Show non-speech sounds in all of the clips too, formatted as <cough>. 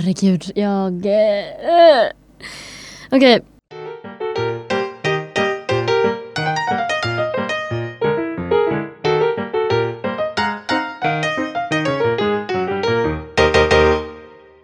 herregud. Jag... Okej. Okej.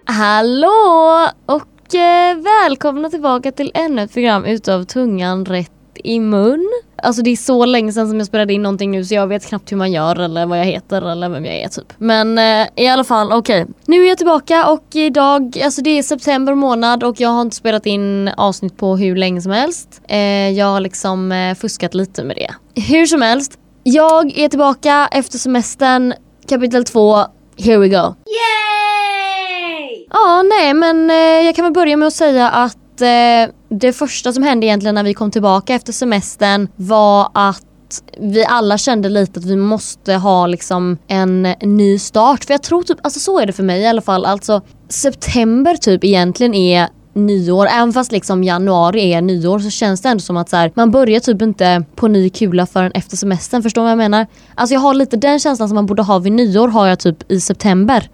Hallå och eh, välkomna tillbaka till ännu ett program utav Tungan rätt i mun. Alltså det är så länge sedan som jag spelade in någonting nu så jag vet knappt hur man gör eller vad jag heter eller vem jag är typ. Men eh, i alla fall okej. Okay. Nu är jag tillbaka och idag, alltså det är september månad och jag har inte spelat in avsnitt på hur länge som helst. Eh, jag har liksom eh, fuskat lite med det. Hur som helst, jag är tillbaka efter semestern, kapitel 2, here we go. Yay! Ja, nej men eh, jag kan väl börja med att säga att eh, det första som hände egentligen när vi kom tillbaka efter semestern var att vi alla kände lite att vi måste ha liksom en ny start. För jag tror typ, alltså så är det för mig i alla fall. Alltså september typ egentligen är nyår. Även fast liksom januari är nyår så känns det ändå som att så här, man börjar typ inte på ny kula förrän efter semestern. Förstår du vad jag menar? Alltså jag har lite den känslan som man borde ha vid nyår har jag typ i september.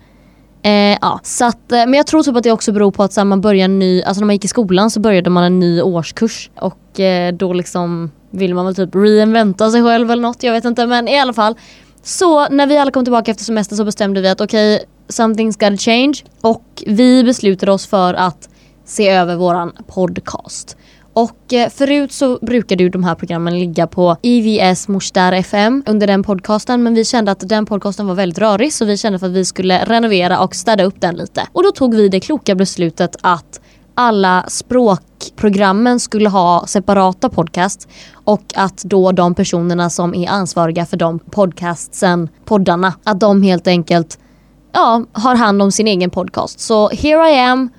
Eh, ja, så att, eh, men jag tror typ att det också beror på att så här, man börjar ny, alltså när man gick i skolan så började man en ny årskurs och eh, då liksom vill man väl typ reinventa sig själv eller något, jag vet inte men i alla fall. Så när vi alla kom tillbaka efter semestern så bestämde vi att okej, okay, something's gotta change och vi beslutade oss för att se över våran podcast. Och eh, förut så brukade ju de här programmen ligga på IVS Morstar FM under den podcasten men vi kände att den podcasten var väldigt rörig så vi kände för att vi skulle renovera och städa upp den lite. Och då tog vi det kloka beslutet att alla språkprogrammen skulle ha separata podcast och att då de personerna som är ansvariga för de podcastsen, poddarna, att de helt enkelt ja, har hand om sin egen podcast. Så here I am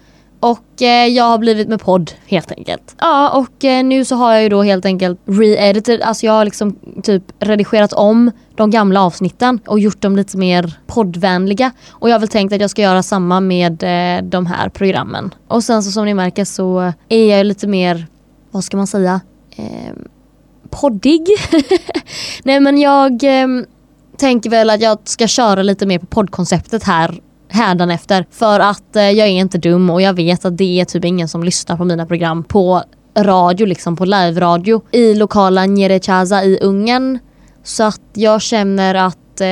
och eh, jag har blivit med podd helt enkelt. Ja och eh, nu så har jag ju då helt enkelt re-edited, alltså jag har liksom typ redigerat om de gamla avsnitten och gjort dem lite mer poddvänliga. Och jag har väl tänkt att jag ska göra samma med eh, de här programmen. Och sen så som ni märker så är jag lite mer, vad ska man säga, eh, poddig. <laughs> Nej men jag eh, tänker väl att jag ska köra lite mer på poddkonceptet här hädanefter. För att eh, jag är inte dum och jag vet att det är typ ingen som lyssnar på mina program på radio, liksom på live-radio i lokala Njerechaza i Ungern. Så att jag känner att eh,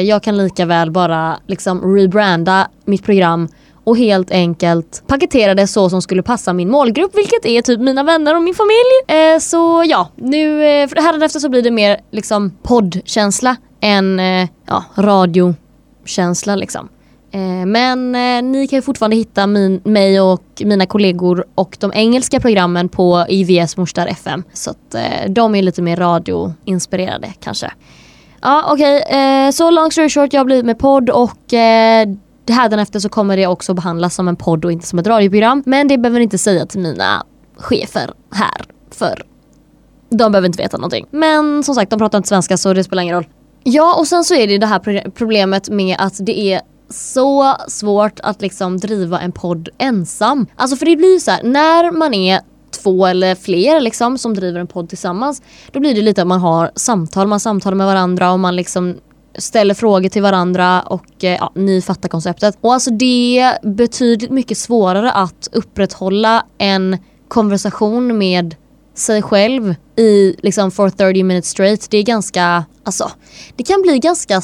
jag kan lika väl bara liksom rebranda mitt program och helt enkelt paketera det så som skulle passa min målgrupp vilket är typ mina vänner och min familj. Eh, så ja, nu eh, hädanefter så blir det mer liksom poddkänsla än eh, ja, radiokänsla liksom. Eh, men eh, ni kan fortfarande hitta min, mig och mina kollegor och de engelska programmen på IVS Morstar FM. Så att eh, de är lite mer radioinspirerade kanske. Ja okej, okay. så long story short, jag har blivit med podd och hädanefter så kommer det också behandlas som en podd och inte som ett radioprogram. Men det behöver ni inte säga till mina chefer här för de behöver inte veta någonting. Men som sagt, de pratar inte svenska så det spelar ingen roll. Ja och sen så är det det här problemet med att det är så svårt att liksom driva en podd ensam. Alltså för det blir så här, när man är två eller fler liksom som driver en podd tillsammans då blir det lite att man har samtal, man samtalar med varandra och man liksom ställer frågor till varandra och eh, ja, ni fattar konceptet. Och alltså det är betydligt mycket svårare att upprätthålla en konversation med sig själv i liksom for 30 minutes straight. Det är ganska, alltså det kan bli ganska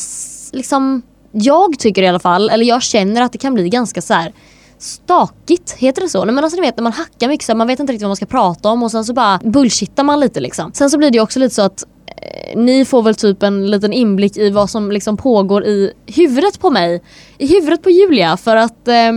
liksom jag tycker i alla fall, eller jag känner att det kan bli ganska så här stakigt, heter det så? Nej, men alltså ni vet när man hackar mycket så man vet inte riktigt vad man ska prata om och sen så bara bullshittar man lite liksom. Sen så blir det också lite så att eh, ni får väl typ en liten inblick i vad som liksom pågår i huvudet på mig. I huvudet på Julia för att eh,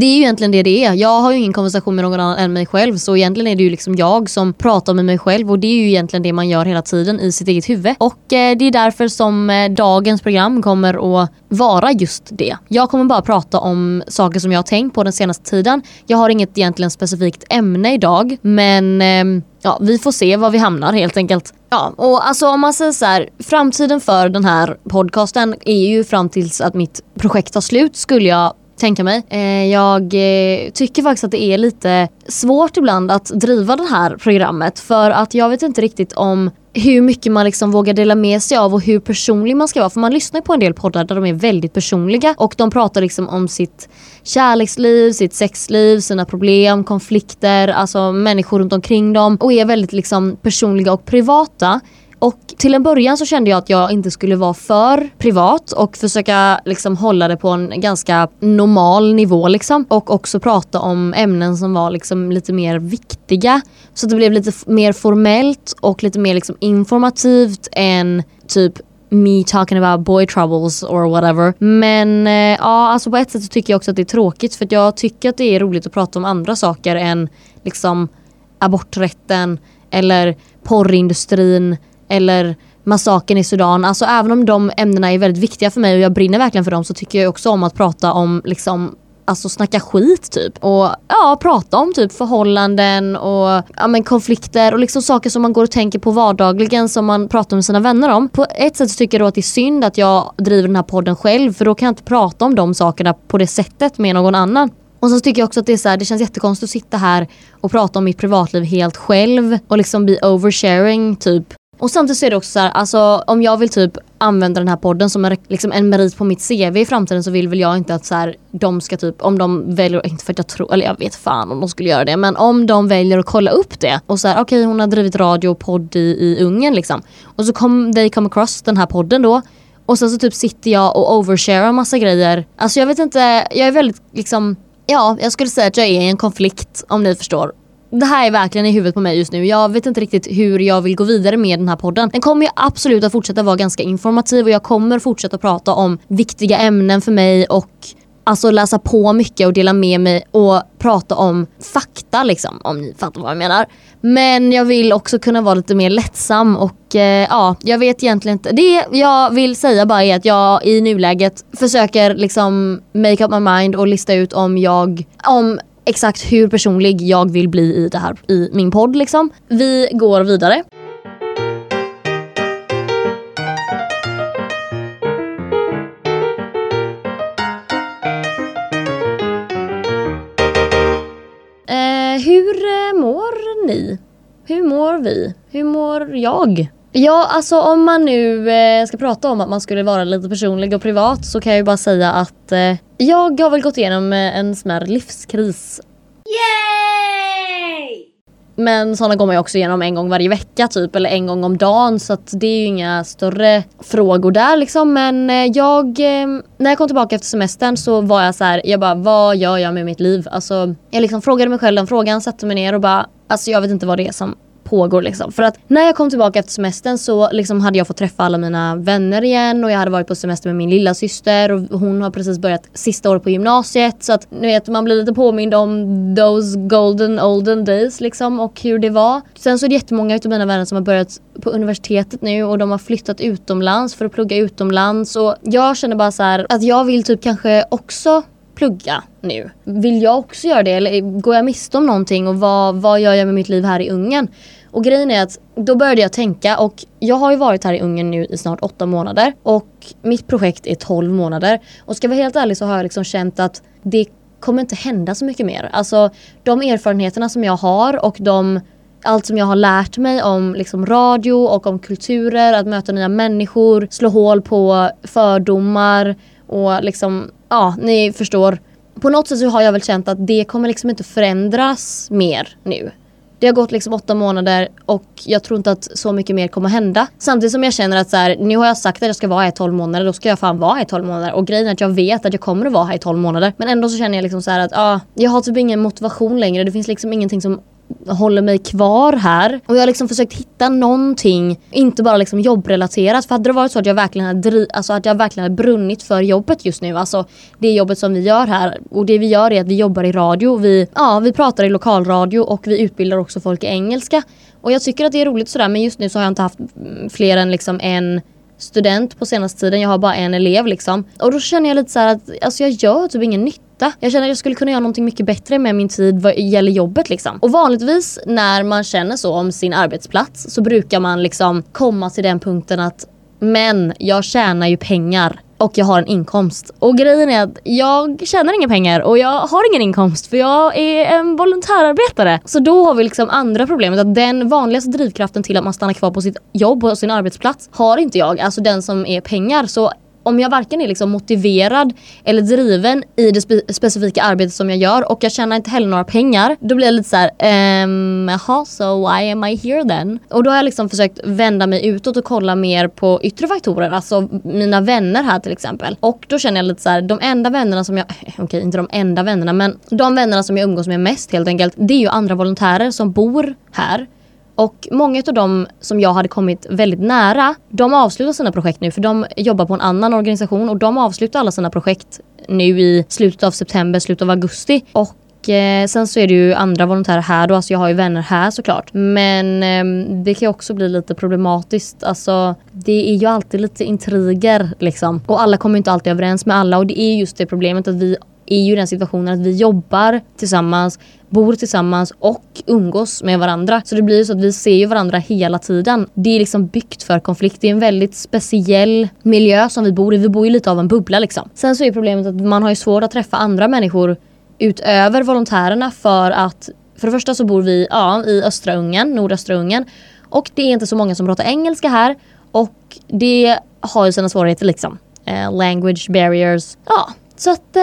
det är ju egentligen det det är. Jag har ju ingen konversation med någon annan än mig själv så egentligen är det ju liksom jag som pratar med mig själv och det är ju egentligen det man gör hela tiden i sitt eget huvud. Och eh, det är därför som eh, dagens program kommer att vara just det. Jag kommer bara prata om saker som jag har tänkt på den senaste tiden. Jag har inget egentligen specifikt ämne idag men eh, ja, vi får se var vi hamnar helt enkelt. Ja, och alltså om man säger så här, framtiden för den här podcasten är ju fram tills att mitt projekt tar slut skulle jag tänka mig. Eh, jag eh, tycker faktiskt att det är lite svårt ibland att driva det här programmet för att jag vet inte riktigt om hur mycket man liksom vågar dela med sig av och hur personlig man ska vara. För man lyssnar på en del poddar där de är väldigt personliga och de pratar liksom om sitt kärleksliv, sitt sexliv, sina problem, konflikter, alltså människor runt omkring dem och är väldigt liksom personliga och privata. Och till en början så kände jag att jag inte skulle vara för privat och försöka liksom hålla det på en ganska normal nivå liksom. Och också prata om ämnen som var liksom lite mer viktiga. Så det blev lite mer formellt och lite mer liksom informativt än typ me talking about boy troubles or whatever. Men eh, ja, alltså på ett sätt så tycker jag också att det är tråkigt för jag tycker att det är roligt att prata om andra saker än liksom aborträtten eller porrindustrin eller massakern i Sudan. Alltså även om de ämnena är väldigt viktiga för mig och jag brinner verkligen för dem så tycker jag också om att prata om liksom Alltså snacka skit typ. Och ja, prata om typ förhållanden och ja, men konflikter och liksom saker som man går och tänker på vardagligen som man pratar med sina vänner om. På ett sätt så tycker jag då att det är synd att jag driver den här podden själv för då kan jag inte prata om de sakerna på det sättet med någon annan. Och så tycker jag också att det, är så här, det känns jättekonstigt att sitta här och prata om mitt privatliv helt själv och liksom bli oversharing typ. Och samtidigt så är det också så här, alltså om jag vill typ använda den här podden som en, liksom en merit på mitt CV i framtiden så vill väl jag inte att så här, de ska typ, om de väljer, inte för att jag tror, eller jag vet fan om de skulle göra det, men om de väljer att kolla upp det och så här, okej okay, hon har drivit radio och podd i, i Ungern liksom. Och så kom they come across den här podden då och sen så typ sitter jag och oversharar massa grejer. Alltså jag vet inte, jag är väldigt liksom, ja jag skulle säga att jag är i en konflikt om ni förstår det här är verkligen i huvudet på mig just nu. Jag vet inte riktigt hur jag vill gå vidare med den här podden. Den kommer ju absolut att fortsätta vara ganska informativ och jag kommer fortsätta prata om viktiga ämnen för mig och Alltså läsa på mycket och dela med mig och prata om fakta liksom om ni fattar vad jag menar. Men jag vill också kunna vara lite mer lättsam och eh, ja, jag vet egentligen inte. Det jag vill säga bara är att jag i nuläget försöker liksom make up my mind och lista ut om jag, om exakt hur personlig jag vill bli i det här i min podd liksom. Vi går vidare. Eh, hur eh, mår ni? Hur mår vi? Hur mår jag? Ja, alltså om man nu eh, ska prata om att man skulle vara lite personlig och privat så kan jag ju bara säga att eh, jag har väl gått igenom eh, en smärre livskris. Yay! Men sådana går man ju också igenom en gång varje vecka typ eller en gång om dagen så att det är ju inga större frågor där liksom. Men eh, jag, eh, när jag kom tillbaka efter semestern så var jag så här, jag bara vad gör jag med mitt liv? Alltså jag liksom frågade mig själv den frågan, satte mig ner och bara alltså jag vet inte vad det är som pågår liksom. För att när jag kom tillbaka efter semestern så liksom hade jag fått träffa alla mina vänner igen och jag hade varit på semester med min lilla syster och hon har precis börjat sista året på gymnasiet så att ni vet man blir lite påmind om those golden olden days liksom och hur det var. Sen så är det jättemånga av mina vänner som har börjat på universitetet nu och de har flyttat utomlands för att plugga utomlands och jag känner bara så här, att jag vill typ kanske också plugga nu. Vill jag också göra det eller går jag miste om någonting och vad, vad gör jag med mitt liv här i Ungern? Och grejen är att då började jag tänka och jag har ju varit här i Ungern nu i snart åtta månader och mitt projekt är 12 månader. Och ska jag vara helt ärlig så har jag liksom känt att det kommer inte hända så mycket mer. Alltså de erfarenheterna som jag har och de allt som jag har lärt mig om liksom, radio och om kulturer, att möta nya människor, slå hål på fördomar och liksom, ja, ni förstår. På något sätt så har jag väl känt att det kommer liksom inte förändras mer nu. Det har gått liksom åtta månader och jag tror inte att så mycket mer kommer hända. Samtidigt som jag känner att så här, nu har jag sagt att jag ska vara här i 12 månader, då ska jag fan vara här i 12 månader. Och grejen är att jag vet att jag kommer att vara här i 12 månader. Men ändå så känner jag liksom så att ah, jag har typ ingen motivation längre. Det finns liksom ingenting som håller mig kvar här. Och jag har liksom försökt hitta någonting, inte bara liksom jobbrelaterat. För hade det varit så att jag verkligen hade, alltså att jag verkligen hade brunnit för jobbet just nu, alltså det jobbet som vi gör här. Och det vi gör är att vi jobbar i radio, vi, ja, vi pratar i lokalradio och vi utbildar också folk i engelska. Och jag tycker att det är roligt sådär men just nu så har jag inte haft fler än liksom en student på senaste tiden. Jag har bara en elev liksom. Och då känner jag lite så att alltså jag gör typ ingen nytta nytta. Jag känner att jag skulle kunna göra någonting mycket bättre med min tid vad gäller jobbet liksom. Och vanligtvis när man känner så om sin arbetsplats så brukar man liksom komma till den punkten att men jag tjänar ju pengar och jag har en inkomst. Och grejen är att jag tjänar inga pengar och jag har ingen inkomst för jag är en volontärarbetare. Så då har vi liksom andra problemet att den vanligaste drivkraften till att man stannar kvar på sitt jobb och sin arbetsplats har inte jag, alltså den som är pengar. Så om jag varken är liksom motiverad eller driven i det spe specifika arbetet som jag gör och jag tjänar inte heller några pengar. Då blir jag lite såhär, ehm, jaha so why am I here then? Och då har jag liksom försökt vända mig utåt och kolla mer på yttre faktorer, alltså mina vänner här till exempel. Och då känner jag lite så här, de enda vännerna som jag, <laughs> okej okay, inte de enda vännerna men de vännerna som jag umgås med mest helt enkelt, det är ju andra volontärer som bor här och många av dem som jag hade kommit väldigt nära, de avslutar sina projekt nu för de jobbar på en annan organisation och de avslutar alla sina projekt nu i slutet av september, slutet av augusti. Och eh, sen så är det ju andra volontärer här då, alltså jag har ju vänner här såklart. Men eh, det kan ju också bli lite problematiskt. Alltså det är ju alltid lite intriger liksom. Och alla kommer inte alltid överens med alla och det är just det problemet att vi är ju den situationen att vi jobbar tillsammans, bor tillsammans och umgås med varandra. Så det blir ju så att vi ser ju varandra hela tiden. Det är liksom byggt för konflikt. Det är en väldigt speciell miljö som vi bor i. Vi bor ju lite av en bubbla liksom. Sen så är problemet att man har ju svårt att träffa andra människor utöver volontärerna för att för det första så bor vi ja, i östra Ungern, nordöstra Ungern och det är inte så många som pratar engelska här och det har ju sina svårigheter liksom. Eh, language barriers. Ja, så att eh,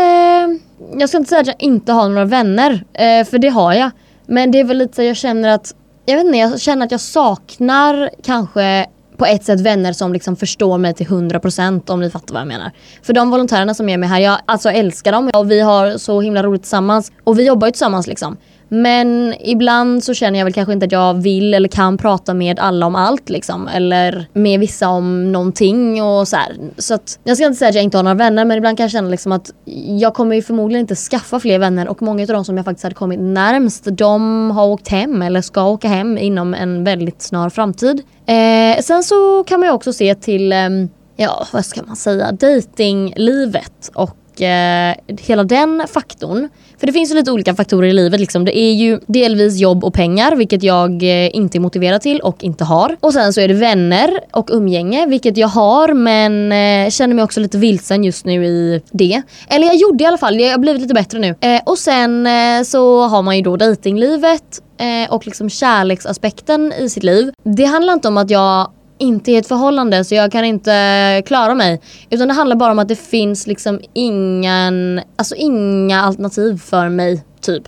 jag ska inte säga att jag inte har några vänner, eh, för det har jag. Men det är väl lite så jag känner att, jag vet inte, jag känner att jag saknar kanske på ett sätt vänner som liksom förstår mig till 100% om ni fattar vad jag menar. För de volontärerna som är med här, jag alltså älskar dem och vi har så himla roligt tillsammans. Och vi jobbar ju tillsammans liksom. Men ibland så känner jag väl kanske inte att jag vill eller kan prata med alla om allt liksom. Eller med vissa om någonting och så här. Så att jag ska inte säga att jag inte har några vänner men ibland kan jag känna liksom att jag kommer ju förmodligen inte skaffa fler vänner och många av de som jag faktiskt hade kommit närmst de har åkt hem eller ska åka hem inom en väldigt snar framtid. Eh, sen så kan man ju också se till, eh, ja vad ska man säga, datinglivet och eh, hela den faktorn. För det finns ju lite olika faktorer i livet. Liksom. Det är ju delvis jobb och pengar, vilket jag eh, inte är motiverad till och inte har. Och sen så är det vänner och umgänge, vilket jag har men eh, känner mig också lite vilsen just nu i det. Eller jag gjorde i alla fall, jag har blivit lite bättre nu. Eh, och sen eh, så har man ju då dejtinglivet eh, och liksom kärleksaspekten i sitt liv. Det handlar inte om att jag inte i ett förhållande så jag kan inte klara mig. Utan det handlar bara om att det finns liksom ingen, alltså inga alternativ för mig typ.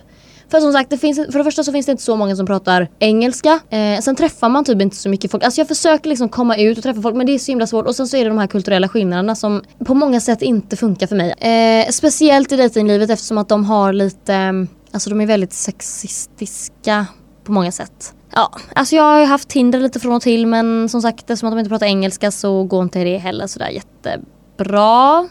För som sagt, det finns, för det första så finns det inte så många som pratar engelska. Eh, sen träffar man typ inte så mycket folk. Alltså jag försöker liksom komma ut och träffa folk men det är så himla svårt. Och sen så är det de här kulturella skillnaderna som på många sätt inte funkar för mig. Eh, speciellt i dejtinglivet eftersom att de har lite, alltså de är väldigt sexistiska på många sätt. Ja, alltså jag har ju haft Tinder lite från och till men som sagt eftersom att de inte pratar engelska så går inte det heller sådär jättebra.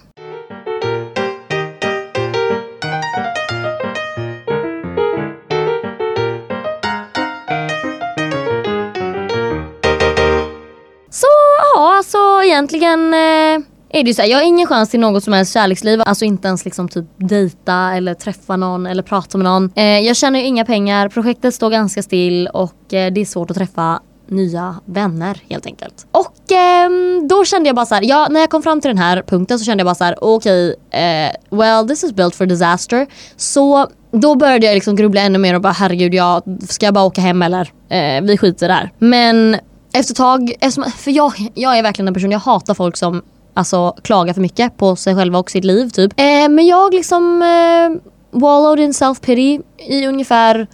Så ja, alltså egentligen eh, är det ju så här, jag har ingen chans till något som helst kärleksliv. Alltså inte ens liksom typ dejta eller träffa någon eller prata med någon. Eh, jag tjänar ju inga pengar, projektet står ganska still och eh, det är svårt att träffa nya vänner helt enkelt. Och eh, då kände jag bara så här, ja, när jag kom fram till den här punkten så kände jag bara så här, okej, okay, eh, well this is built for disaster. Så då började jag liksom grubbla ännu mer och bara herregud, jag, ska jag bara åka hem eller? Eh, vi skiter där. Men efter ett tag, för jag, jag är verkligen en person, jag hatar folk som alltså klaga för mycket på sig själva och sitt liv typ. Eh, men jag liksom eh, wallowed in self-pity i ungefär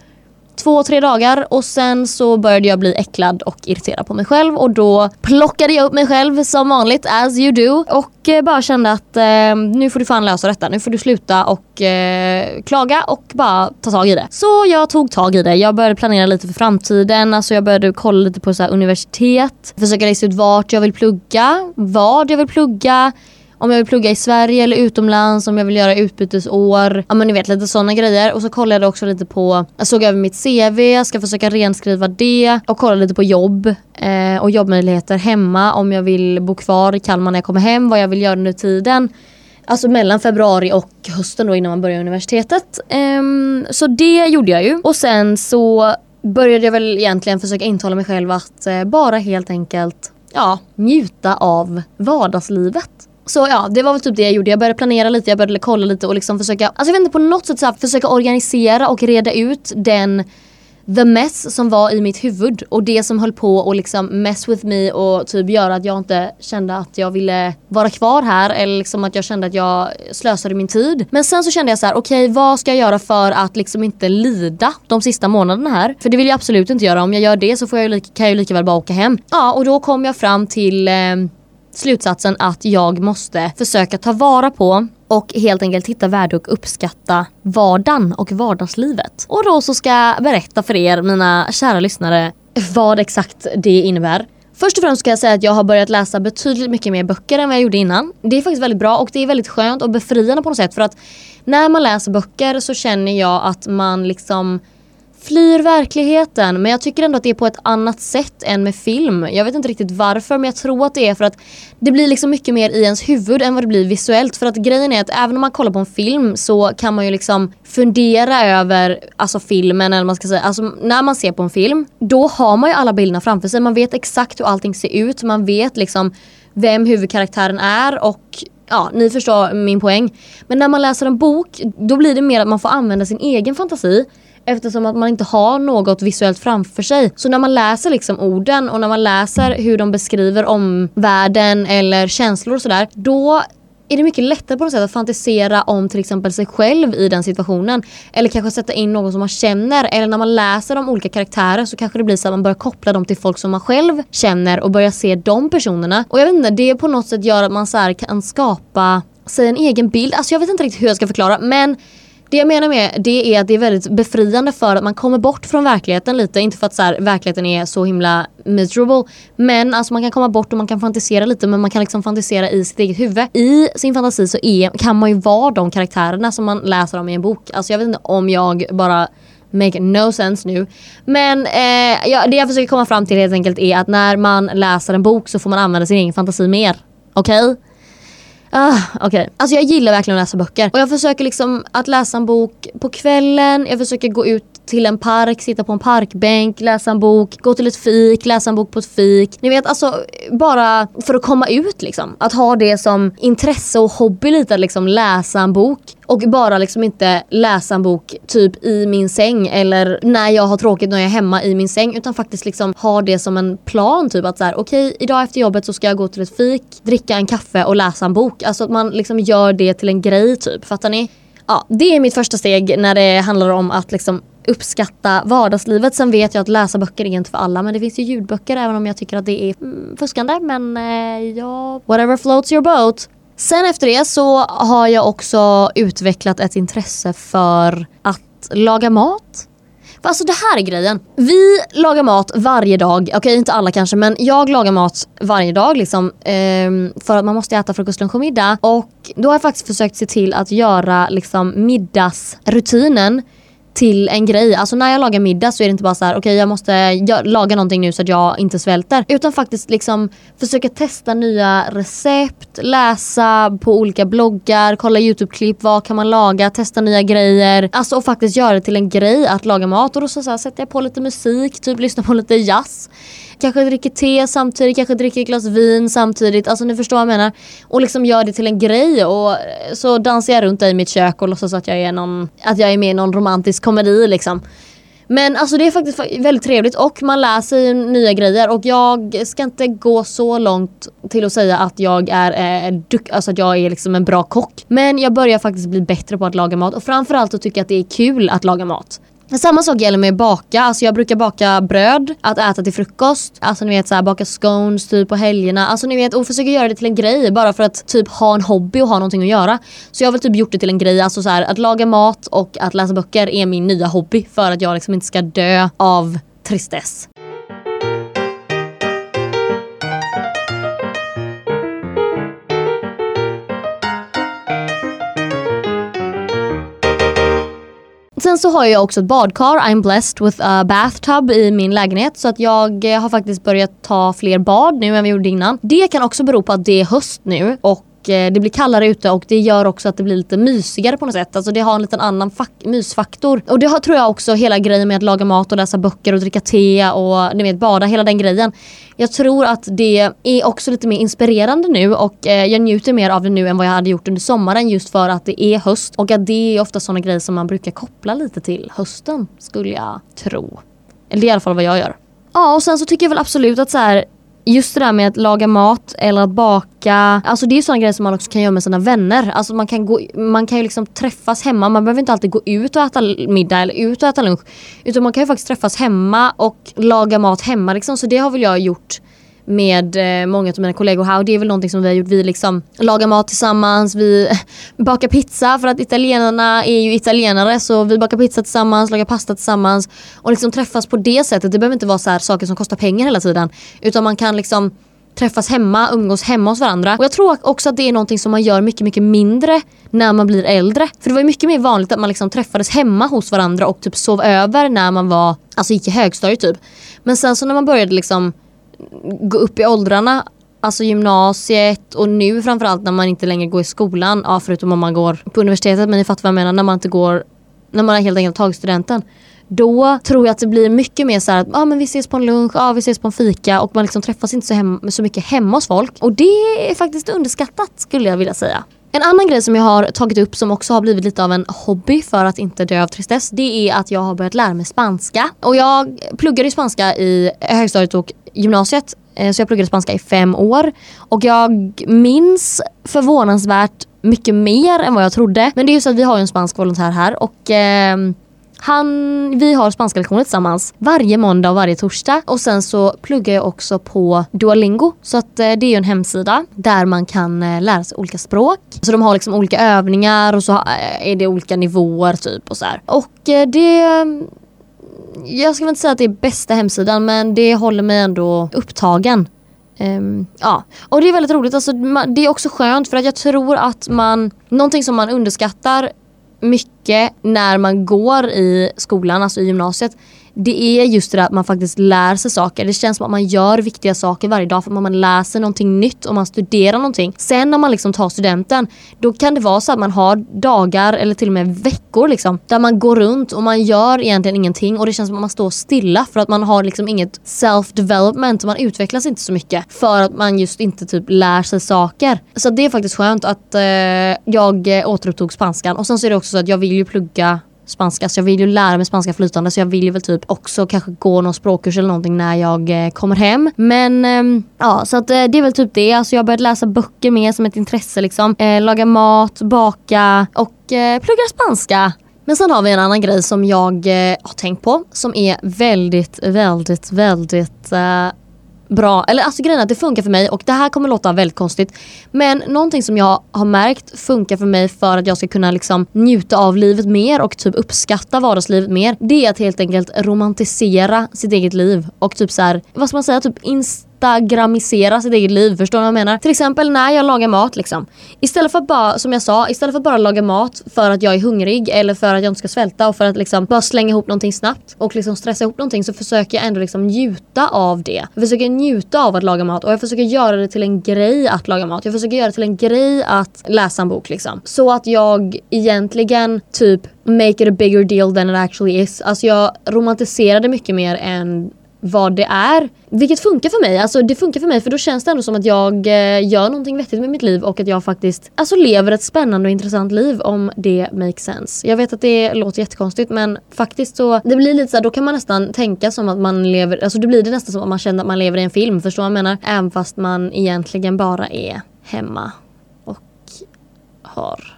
två, tre dagar och sen så började jag bli äcklad och irriterad på mig själv och då plockade jag upp mig själv som vanligt as you do och eh, bara kände att eh, nu får du fan lösa detta. Nu får du sluta och eh, klaga och bara ta tag i det. Så jag tog tag i det. Jag började planera lite för framtiden. Alltså jag började kolla lite på så universitet, försöka lista ut vart jag vill plugga, vad jag vill plugga om jag vill plugga i Sverige eller utomlands, om jag vill göra utbytesår. Ja men ni vet lite sådana grejer. Och så kollade jag också lite på, jag såg över mitt CV, jag ska försöka renskriva det. Och kolla lite på jobb eh, och jobbmöjligheter hemma. Om jag vill bo kvar i Kalmar när jag kommer hem, vad jag vill göra under tiden. Alltså mellan februari och hösten då innan man börjar universitetet. Um, så det gjorde jag ju. Och sen så började jag väl egentligen försöka intala mig själv att uh, bara helt enkelt ja, njuta av vardagslivet så ja, det var väl typ det jag gjorde. Jag började planera lite, jag började kolla lite och liksom försöka, alltså jag vet inte på något sätt så här, försöka organisera och reda ut den the mess som var i mitt huvud och det som höll på och liksom mess with me och typ göra att jag inte kände att jag ville vara kvar här eller liksom att jag kände att jag slösade min tid. Men sen så kände jag så här: okej okay, vad ska jag göra för att liksom inte lida de sista månaderna här? För det vill jag absolut inte göra. Om jag gör det så får jag kan jag ju lika väl bara åka hem. Ja och då kom jag fram till eh, slutsatsen att jag måste försöka ta vara på och helt enkelt hitta värde och uppskatta vardagen och vardagslivet. Och då så ska jag berätta för er, mina kära lyssnare, vad exakt det innebär. Först och främst ska jag säga att jag har börjat läsa betydligt mycket mer böcker än vad jag gjorde innan. Det är faktiskt väldigt bra och det är väldigt skönt och befriande på något sätt för att när man läser böcker så känner jag att man liksom flyr verkligheten men jag tycker ändå att det är på ett annat sätt än med film. Jag vet inte riktigt varför men jag tror att det är för att det blir liksom mycket mer i ens huvud än vad det blir visuellt. För att grejen är att även om man kollar på en film så kan man ju liksom fundera över alltså filmen eller man ska säga. Alltså när man ser på en film då har man ju alla bilderna framför sig. Man vet exakt hur allting ser ut. Man vet liksom vem huvudkaraktären är och ja, ni förstår min poäng. Men när man läser en bok då blir det mer att man får använda sin egen fantasi eftersom att man inte har något visuellt framför sig. Så när man läser liksom orden och när man läser hur de beskriver om världen eller känslor och sådär, då är det mycket lättare på något sätt att fantisera om till exempel sig själv i den situationen. Eller kanske sätta in någon som man känner. Eller när man läser om olika karaktärer så kanske det blir så att man börjar koppla dem till folk som man själv känner och börjar se de personerna. Och jag vet inte, det på något sätt gör att man så kan skapa sig en egen bild. Alltså jag vet inte riktigt hur jag ska förklara men det jag menar med det är att det är väldigt befriande för att man kommer bort från verkligheten lite. Inte för att så här, verkligheten är så himla miserable. Men alltså man kan komma bort och man kan fantisera lite men man kan liksom fantisera i sitt eget huvud. I sin fantasi så är, kan man ju vara de karaktärerna som man läser om i en bok. Alltså jag vet inte om jag bara make no sense nu. Men eh, ja, det jag försöker komma fram till helt enkelt är att när man läser en bok så får man använda sin egen fantasi mer. Okej? Okay? Ah, Okej, okay. alltså jag gillar verkligen att läsa böcker. Och jag försöker liksom att läsa en bok på kvällen, jag försöker gå ut till en park, sitta på en parkbänk, läsa en bok, gå till ett fik, läsa en bok på ett fik. Ni vet alltså bara för att komma ut liksom. Att ha det som intresse och hobby lite att liksom läsa en bok. Och bara liksom inte läsa en bok typ i min säng eller när jag har tråkigt när jag är hemma i min säng utan faktiskt liksom ha det som en plan typ att så här okej okay, idag efter jobbet så ska jag gå till ett fik, dricka en kaffe och läsa en bok. Alltså att man liksom gör det till en grej typ, fattar ni? Ja, det är mitt första steg när det handlar om att liksom uppskatta vardagslivet. Sen vet jag att läsa böcker är inte för alla men det finns ju ljudböcker även om jag tycker att det är mm, fuskande. Men eh, ja, whatever floats your boat. Sen efter det så har jag också utvecklat ett intresse för att laga mat. För alltså det här är grejen. Vi lagar mat varje dag. Okej okay, inte alla kanske men jag lagar mat varje dag liksom. Eh, för att man måste äta frukost, lunch och middag. Och då har jag faktiskt försökt se till att göra liksom middagsrutinen till en grej. Alltså när jag lagar middag så är det inte bara så här: okej okay, jag måste laga någonting nu så att jag inte svälter. Utan faktiskt liksom försöka testa nya recept, läsa på olika bloggar, kolla YouTube-klipp, vad kan man laga, testa nya grejer. Alltså och faktiskt göra det till en grej att laga mat och då så, så här, sätter jag på lite musik, typ lyssnar på lite jazz kanske dricker te samtidigt, kanske dricker ett glas vin samtidigt. Alltså ni förstår vad jag menar. Och liksom gör det till en grej och så dansar jag runt i mitt kök och låtsas att jag är, någon, att jag är med i någon romantisk komedi liksom. Men alltså det är faktiskt väldigt trevligt och man lär sig nya grejer och jag ska inte gå så långt till att säga att jag är, eh, alltså att jag är liksom en bra kock. Men jag börjar faktiskt bli bättre på att laga mat och framförallt så tycker jag att det är kul att laga mat. Samma sak gäller med baka, alltså jag brukar baka bröd att äta till frukost. Alltså ni vet så här, baka scones typ på helgerna. Alltså ni vet och försöka göra det till en grej bara för att typ ha en hobby och ha någonting att göra. Så jag har väl typ gjort det till en grej, alltså så här, att laga mat och att läsa böcker är min nya hobby för att jag liksom inte ska dö av tristess. Sen så har jag också ett badkar, I'm blessed with a bathtub i min lägenhet. Så att jag eh, har faktiskt börjat ta fler bad nu än vi gjorde innan. Det kan också bero på att det är höst nu och Eh, det blir kallare ute och det gör också att det blir lite mysigare på något sätt. Alltså det har en liten annan mysfaktor. Och det har, tror jag också hela grejen med att laga mat och läsa böcker och dricka te och ni vet bada, hela den grejen. Jag tror att det är också lite mer inspirerande nu och eh, jag njuter mer av det nu än vad jag hade gjort under sommaren just för att det är höst och att det är ofta sådana grejer som man brukar koppla lite till hösten skulle jag tro. Eller det är i alla fall vad jag gör. Ja och sen så tycker jag väl absolut att så här, just det där med att laga mat eller att baka. Alltså det är sådana grejer som man också kan göra med sina vänner. Alltså man kan, gå, man kan ju liksom träffas hemma. Man behöver inte alltid gå ut och äta middag eller ut och äta lunch. Utan man kan ju faktiskt träffas hemma och laga mat hemma liksom. Så det har väl jag gjort med eh, många av mina kollegor här och det är väl någonting som vi har gjort. Vi liksom lagar mat tillsammans, vi <laughs> bakar pizza för att italienarna är ju italienare så vi bakar pizza tillsammans, lagar pasta tillsammans och liksom träffas på det sättet. Det behöver inte vara så här saker som kostar pengar hela tiden utan man kan liksom träffas hemma, umgås hemma hos varandra. Och jag tror också att det är någonting som man gör mycket, mycket mindre när man blir äldre. För det var ju mycket mer vanligt att man liksom träffades hemma hos varandra och typ sov över när man var, alltså gick i högstadiet typ. Men sen så när man började liksom gå upp i åldrarna Alltså gymnasiet och nu framförallt när man inte längre går i skolan. Ja förutom om man går på universitetet men ni fattar vad jag menar. När man inte går, när man helt enkelt tagit studenten. Då tror jag att det blir mycket mer så här att ah, men vi ses på en lunch, ah, vi ses på en fika och man liksom träffas inte så, hem, så mycket hemma hos folk. Och det är faktiskt underskattat skulle jag vilja säga. En annan grej som jag har tagit upp som också har blivit lite av en hobby för att inte dö av tristess det är att jag har börjat lära mig spanska. Och jag pluggade ju spanska i högstadiet och gymnasiet eh, så jag pluggade spanska i fem år. Och jag minns förvånansvärt mycket mer än vad jag trodde. Men det är ju så att vi har ju en spansk volontär här och eh, han, vi har spanska lektioner tillsammans varje måndag och varje torsdag. Och sen så pluggar jag också på Duolingo. Så att eh, det är ju en hemsida där man kan eh, lära sig olika språk. Så de har liksom olika övningar och så eh, är det olika nivåer typ och så här. Och eh, det jag ska inte säga att det är bästa hemsidan men det håller mig ändå upptagen. Um, ja, och det är väldigt roligt. Alltså, det är också skönt för att jag tror att man, någonting som man underskattar mycket när man går i skolan, alltså i gymnasiet, det är just det där att man faktiskt lär sig saker. Det känns som att man gör viktiga saker varje dag för att man läser någonting nytt och man studerar någonting. Sen när man liksom tar studenten, då kan det vara så att man har dagar eller till och med veckor liksom, där man går runt och man gör egentligen ingenting och det känns som att man står stilla för att man har liksom inget self-development. Man utvecklas inte så mycket för att man just inte typ lär sig saker. Så det är faktiskt skönt att eh, jag eh, återupptog spanskan och sen så är det också så att jag vill ju plugga spanska så jag vill ju lära mig spanska flytande så jag vill ju väl typ också kanske gå någon språkkurs eller någonting när jag eh, kommer hem. Men eh, ja så att eh, det är väl typ det. Alltså jag har börjat läsa böcker mer som ett intresse liksom. Eh, laga mat, baka och eh, plugga spanska. Men sen har vi en annan grej som jag eh, har tänkt på som är väldigt, väldigt, väldigt eh, bra, eller alltså grejen är att det funkar för mig och det här kommer låta väldigt konstigt. Men någonting som jag har märkt funkar för mig för att jag ska kunna liksom njuta av livet mer och typ uppskatta vardagslivet mer. Det är att helt enkelt romantisera sitt eget liv och typ så här, vad ska man säga, typ inst instagramisera sitt eget liv. Förstår du vad jag menar? Till exempel när jag lagar mat liksom. Istället för att bara, som jag sa, istället för att bara laga mat för att jag är hungrig eller för att jag inte ska svälta och för att liksom bara slänga ihop någonting snabbt och liksom stressa ihop någonting så försöker jag ändå liksom njuta av det. Jag försöker njuta av att laga mat och jag försöker göra det till en grej att laga mat. Jag försöker göra det till en grej att läsa en bok liksom. Så att jag egentligen typ make it a bigger deal than it actually is. Alltså jag romantiserade mycket mer än vad det är. Vilket funkar för mig. Alltså det funkar för mig för då känns det ändå som att jag eh, gör någonting vettigt med mitt liv och att jag faktiskt alltså, lever ett spännande och intressant liv om det makes sense. Jag vet att det låter jättekonstigt men faktiskt så det blir lite så här, då kan man nästan tänka som att man lever, alltså då blir det nästan som att man känner att man lever i en film. Förstår vad jag menar? Även fast man egentligen bara är hemma och har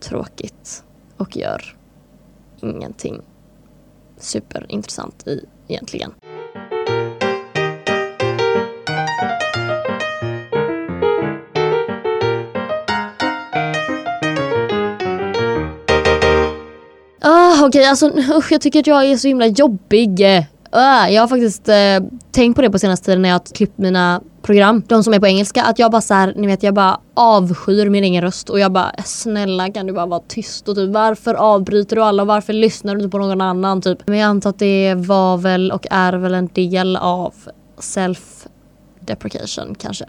tråkigt och gör ingenting superintressant i egentligen. Ah, Okej, okay, alltså usch, jag tycker att jag är så himla jobbig. Uh, jag har faktiskt uh, tänkt på det på senaste tiden när jag har klippt mina program. De som är på engelska. Att jag bara så här, ni vet jag bara avskyr min egen röst och jag bara snälla kan du bara vara tyst och typ varför avbryter du alla och varför lyssnar du inte på någon annan typ. Men jag antar att det var väl och är väl en del av self deprecation kanske.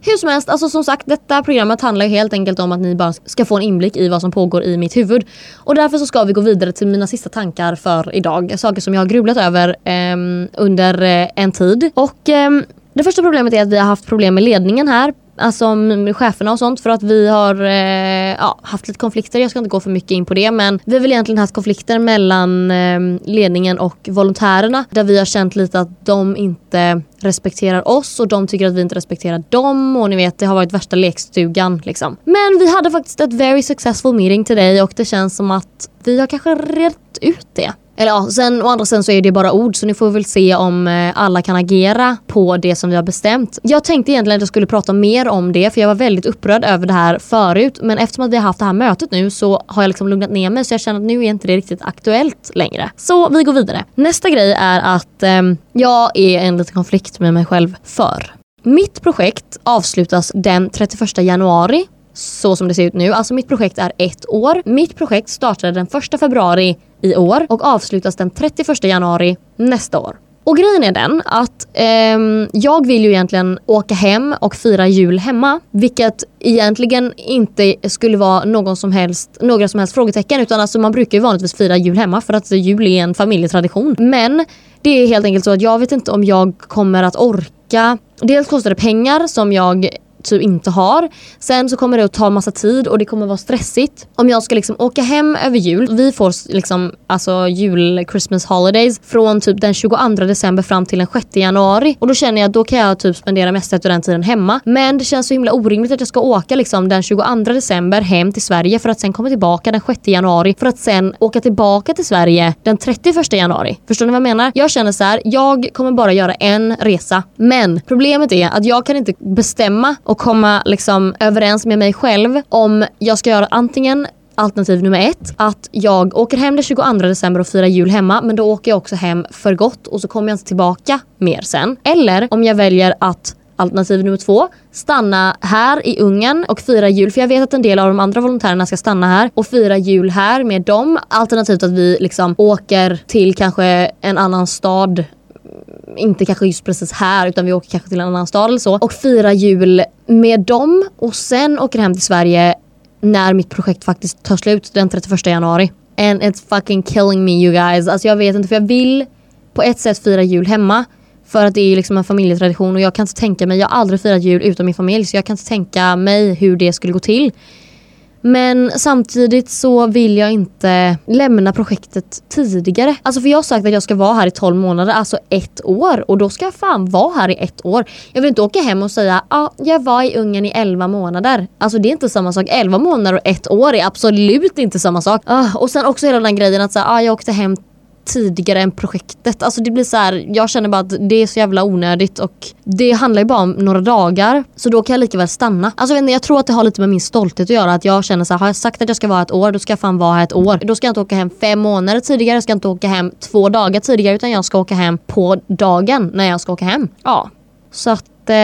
Hur som helst, alltså som sagt detta programmet handlar helt enkelt om att ni bara ska få en inblick i vad som pågår i mitt huvud. Och därför så ska vi gå vidare till mina sista tankar för idag. Saker som jag har grubblat över eh, under eh, en tid. Och eh, det första problemet är att vi har haft problem med ledningen här alltså med cheferna och sånt för att vi har eh, ja, haft lite konflikter. Jag ska inte gå för mycket in på det men vi har väl egentligen haft konflikter mellan eh, ledningen och volontärerna där vi har känt lite att de inte respekterar oss och de tycker att vi inte respekterar dem och ni vet det har varit värsta lekstugan liksom. Men vi hade faktiskt ett very successful meeting today och det känns som att vi har kanske rätt ut det. Eller ja, sen å andra sidan så är det bara ord så ni får väl se om eh, alla kan agera på det som vi har bestämt. Jag tänkte egentligen att jag skulle prata mer om det för jag var väldigt upprörd över det här förut men eftersom att vi har haft det här mötet nu så har jag liksom lugnat ner mig så jag känner att nu är inte det riktigt aktuellt längre. Så vi går vidare. Nästa grej är att eh, jag är en liten konflikt med mig själv för mitt projekt avslutas den 31 januari så som det ser ut nu. Alltså mitt projekt är ett år. Mitt projekt startade den 1 februari i år och avslutas den 31 januari nästa år. Och grejen är den att eh, jag vill ju egentligen åka hem och fira jul hemma. Vilket egentligen inte skulle vara någon som helst, några som helst frågetecken. Utan alltså man brukar ju vanligtvis fira jul hemma för att jul är en familjetradition. Men det är helt enkelt så att jag vet inte om jag kommer att orka. Dels kostar det pengar som jag typ inte har. Sen så kommer det att ta massa tid och det kommer vara stressigt. Om jag ska liksom åka hem över jul, vi får liksom alltså jul, Christmas holidays från typ den 22 december fram till den 6 januari. Och då känner jag att då kan jag typ spendera mest av den tiden hemma. Men det känns så himla orimligt att jag ska åka liksom den 22 december hem till Sverige för att sen komma tillbaka den 6 januari för att sen åka tillbaka till Sverige den 31 januari. Förstår ni vad jag menar? Jag känner så här, jag kommer bara göra en resa. Men problemet är att jag kan inte bestämma och komma liksom överens med mig själv om jag ska göra antingen alternativ nummer ett, att jag åker hem den 22 december och firar jul hemma men då åker jag också hem för gott och så kommer jag inte tillbaka mer sen. Eller om jag väljer att Alternativ nummer två, stanna här i Ungern och fira jul. För jag vet att en del av de andra volontärerna ska stanna här och fira jul här med dem. Alternativt att vi liksom åker till kanske en annan stad inte kanske just precis här utan vi åker kanske till en annan stad eller så och firar jul med dem och sen åker hem till Sverige när mitt projekt faktiskt tar slut den 31 januari. And it's fucking killing me you guys. Alltså jag vet inte för jag vill på ett sätt fira jul hemma för att det är liksom en familjetradition och jag kan inte tänka mig, jag har aldrig firat jul utan min familj så jag kan inte tänka mig hur det skulle gå till. Men samtidigt så vill jag inte lämna projektet tidigare. Alltså för jag har sagt att jag ska vara här i 12 månader, alltså ett år. Och då ska jag fan vara här i ett år. Jag vill inte åka hem och säga ja, ah, jag var i Ungern i 11 månader. Alltså det är inte samma sak. 11 månader och ett år är absolut inte samma sak. Ah, och sen också hela den grejen att säga, ah, jag åkte hem tidigare än projektet. Alltså det blir så här, jag känner bara att det är så jävla onödigt och det handlar ju bara om några dagar. Så då kan jag lika väl stanna. Alltså jag, inte, jag tror att det har lite med min stolthet att göra. Att jag känner så här, har jag sagt att jag ska vara ett år, då ska jag fan vara här ett år. Då ska jag inte åka hem fem månader tidigare, jag ska inte åka hem två dagar tidigare utan jag ska åka hem på dagen när jag ska åka hem. Ja, så att eh,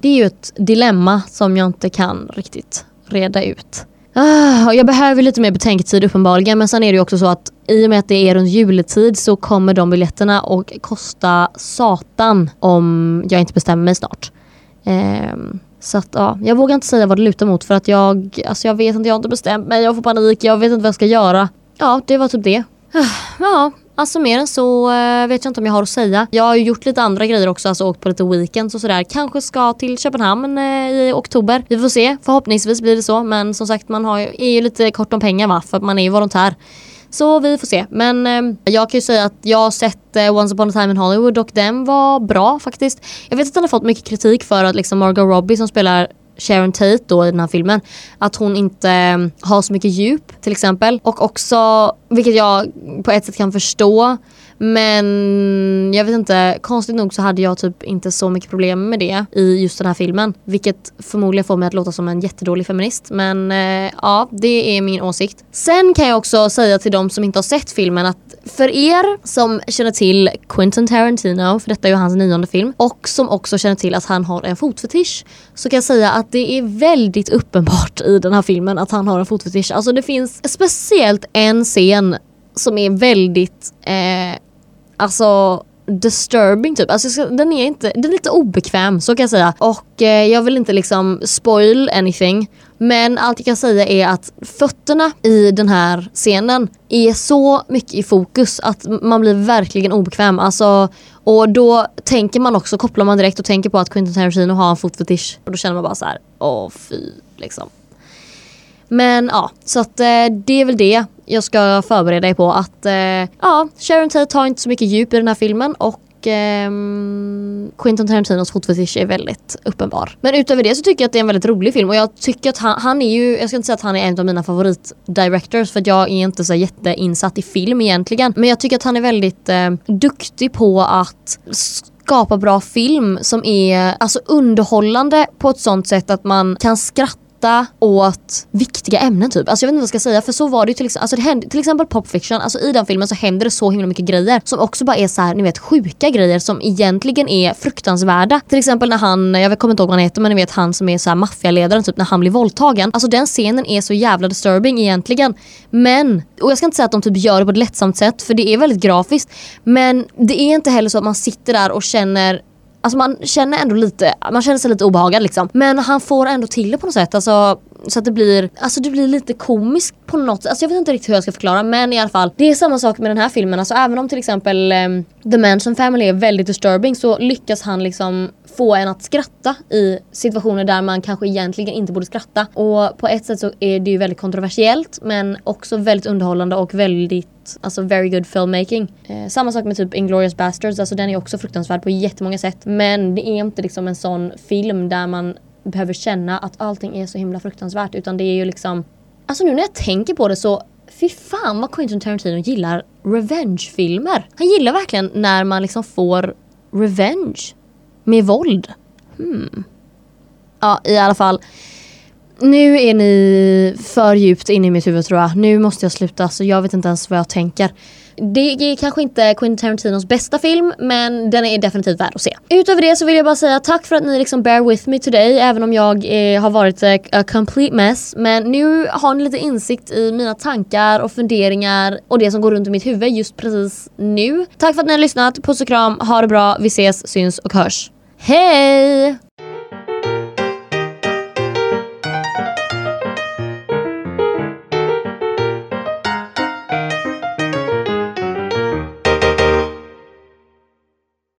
det är ju ett dilemma som jag inte kan riktigt reda ut. Ah, jag behöver lite mer betänketid uppenbarligen men sen är det ju också så att i och med att det är runt juletid så kommer de biljetterna att kosta satan om jag inte bestämmer mig snart. Eh, så att ja, jag vågar inte säga vad det lutar mot för att jag, alltså jag vet inte, jag har inte bestämt mig, jag får panik, jag vet inte vad jag ska göra. Ja, det var typ det. Ah, ja, Alltså mer än så eh, vet jag inte om jag har att säga. Jag har ju gjort lite andra grejer också, alltså åkt på lite weekends och sådär. Kanske ska till Köpenhamn eh, i oktober. Vi får se, förhoppningsvis blir det så. Men som sagt man har ju, är ju lite kort om pengar va, för att man är ju volontär. Så vi får se. Men eh, jag kan ju säga att jag har sett eh, Once upon a time in Hollywood och den var bra faktiskt. Jag vet att den har fått mycket kritik för att liksom Margot Robbie som spelar Sharon Tate då i den här filmen. Att hon inte mm, har så mycket djup till exempel. Och också, vilket jag på ett sätt kan förstå. Men jag vet inte, konstigt nog så hade jag typ inte så mycket problem med det i just den här filmen. Vilket förmodligen får mig att låta som en jättedålig feminist. Men eh, ja, det är min åsikt. Sen kan jag också säga till de som inte har sett filmen att för er som känner till Quentin Tarantino, för detta är ju hans nionde film, och som också känner till att han har en fotfetisch, så kan jag säga att det är väldigt uppenbart i den här filmen att han har en fotfetisch. Alltså det finns speciellt en scen som är väldigt, eh, alltså disturbing typ. Alltså den är inte, den är lite obekväm så kan jag säga. Och eh, jag vill inte liksom spoil anything. Men allt jag kan säga är att fötterna i den här scenen är så mycket i fokus att man blir verkligen obekväm. Alltså, och då tänker man också, kopplar man direkt och tänker på att Quentin Tarantino har en fotfetisch. Och då känner man bara så här, åh fy liksom. Men ja, så att eh, det är väl det jag ska förbereda dig på att eh, ja, Sharon Tate har inte så mycket djup i den här filmen och eh, Quentin Tarantinos fotfetisch är väldigt uppenbar. Men utöver det så tycker jag att det är en väldigt rolig film och jag tycker att han, han är ju, jag ska inte säga att han är en av mina favoritdirectors för jag är inte så jätteinsatt i film egentligen. Men jag tycker att han är väldigt eh, duktig på att skapa bra film som är alltså underhållande på ett sånt sätt att man kan skratta skratta åt viktiga ämnen typ. Alltså jag vet inte vad jag ska säga för så var det ju till exempel, alltså det hände, till exempel Pop Fiction, alltså i den filmen så händer det så himla mycket grejer som också bara är så här, ni vet sjuka grejer som egentligen är fruktansvärda. Till exempel när han, jag kommer inte ihåg vad han heter men ni vet han som är så här maffialedaren typ när han blir våldtagen. Alltså den scenen är så jävla disturbing egentligen. Men, och jag ska inte säga att de typ gör det på ett lättsamt sätt för det är väldigt grafiskt. Men det är inte heller så att man sitter där och känner Alltså man känner ändå lite, man känner sig lite obehagad liksom. Men han får ändå till det på något sätt. Alltså, så att det blir, alltså det blir lite komiskt på något sätt. Alltså jag vet inte riktigt hur jag ska förklara men i alla fall. Det är samma sak med den här filmen. Alltså även om till exempel um, The Manson Family är väldigt disturbing så lyckas han liksom få en att skratta i situationer där man kanske egentligen inte borde skratta. Och på ett sätt så är det ju väldigt kontroversiellt men också väldigt underhållande och väldigt, alltså very good filmmaking. Eh, samma sak med typ Inglourious Basterds, alltså den är också fruktansvärd på jättemånga sätt. Men det är inte liksom en sån film där man behöver känna att allting är så himla fruktansvärt utan det är ju liksom Alltså nu när jag tänker på det så Fy fan vad Quentin Tarantino gillar revenge-filmer. Han gillar verkligen när man liksom får revenge med våld. Hmm. Ja, i alla fall. Nu är ni för djupt inne i mitt huvud tror jag. Nu måste jag sluta så jag vet inte ens vad jag tänker. Det är kanske inte Quentin Tarantinos bästa film men den är definitivt värd att se. Utöver det så vill jag bara säga tack för att ni liksom bear with me today även om jag eh, har varit a, a complete mess. Men nu har ni lite insikt i mina tankar och funderingar och det som går runt i mitt huvud just precis nu. Tack för att ni har lyssnat. Puss och kram, ha det bra, vi ses, syns och hörs. Hej!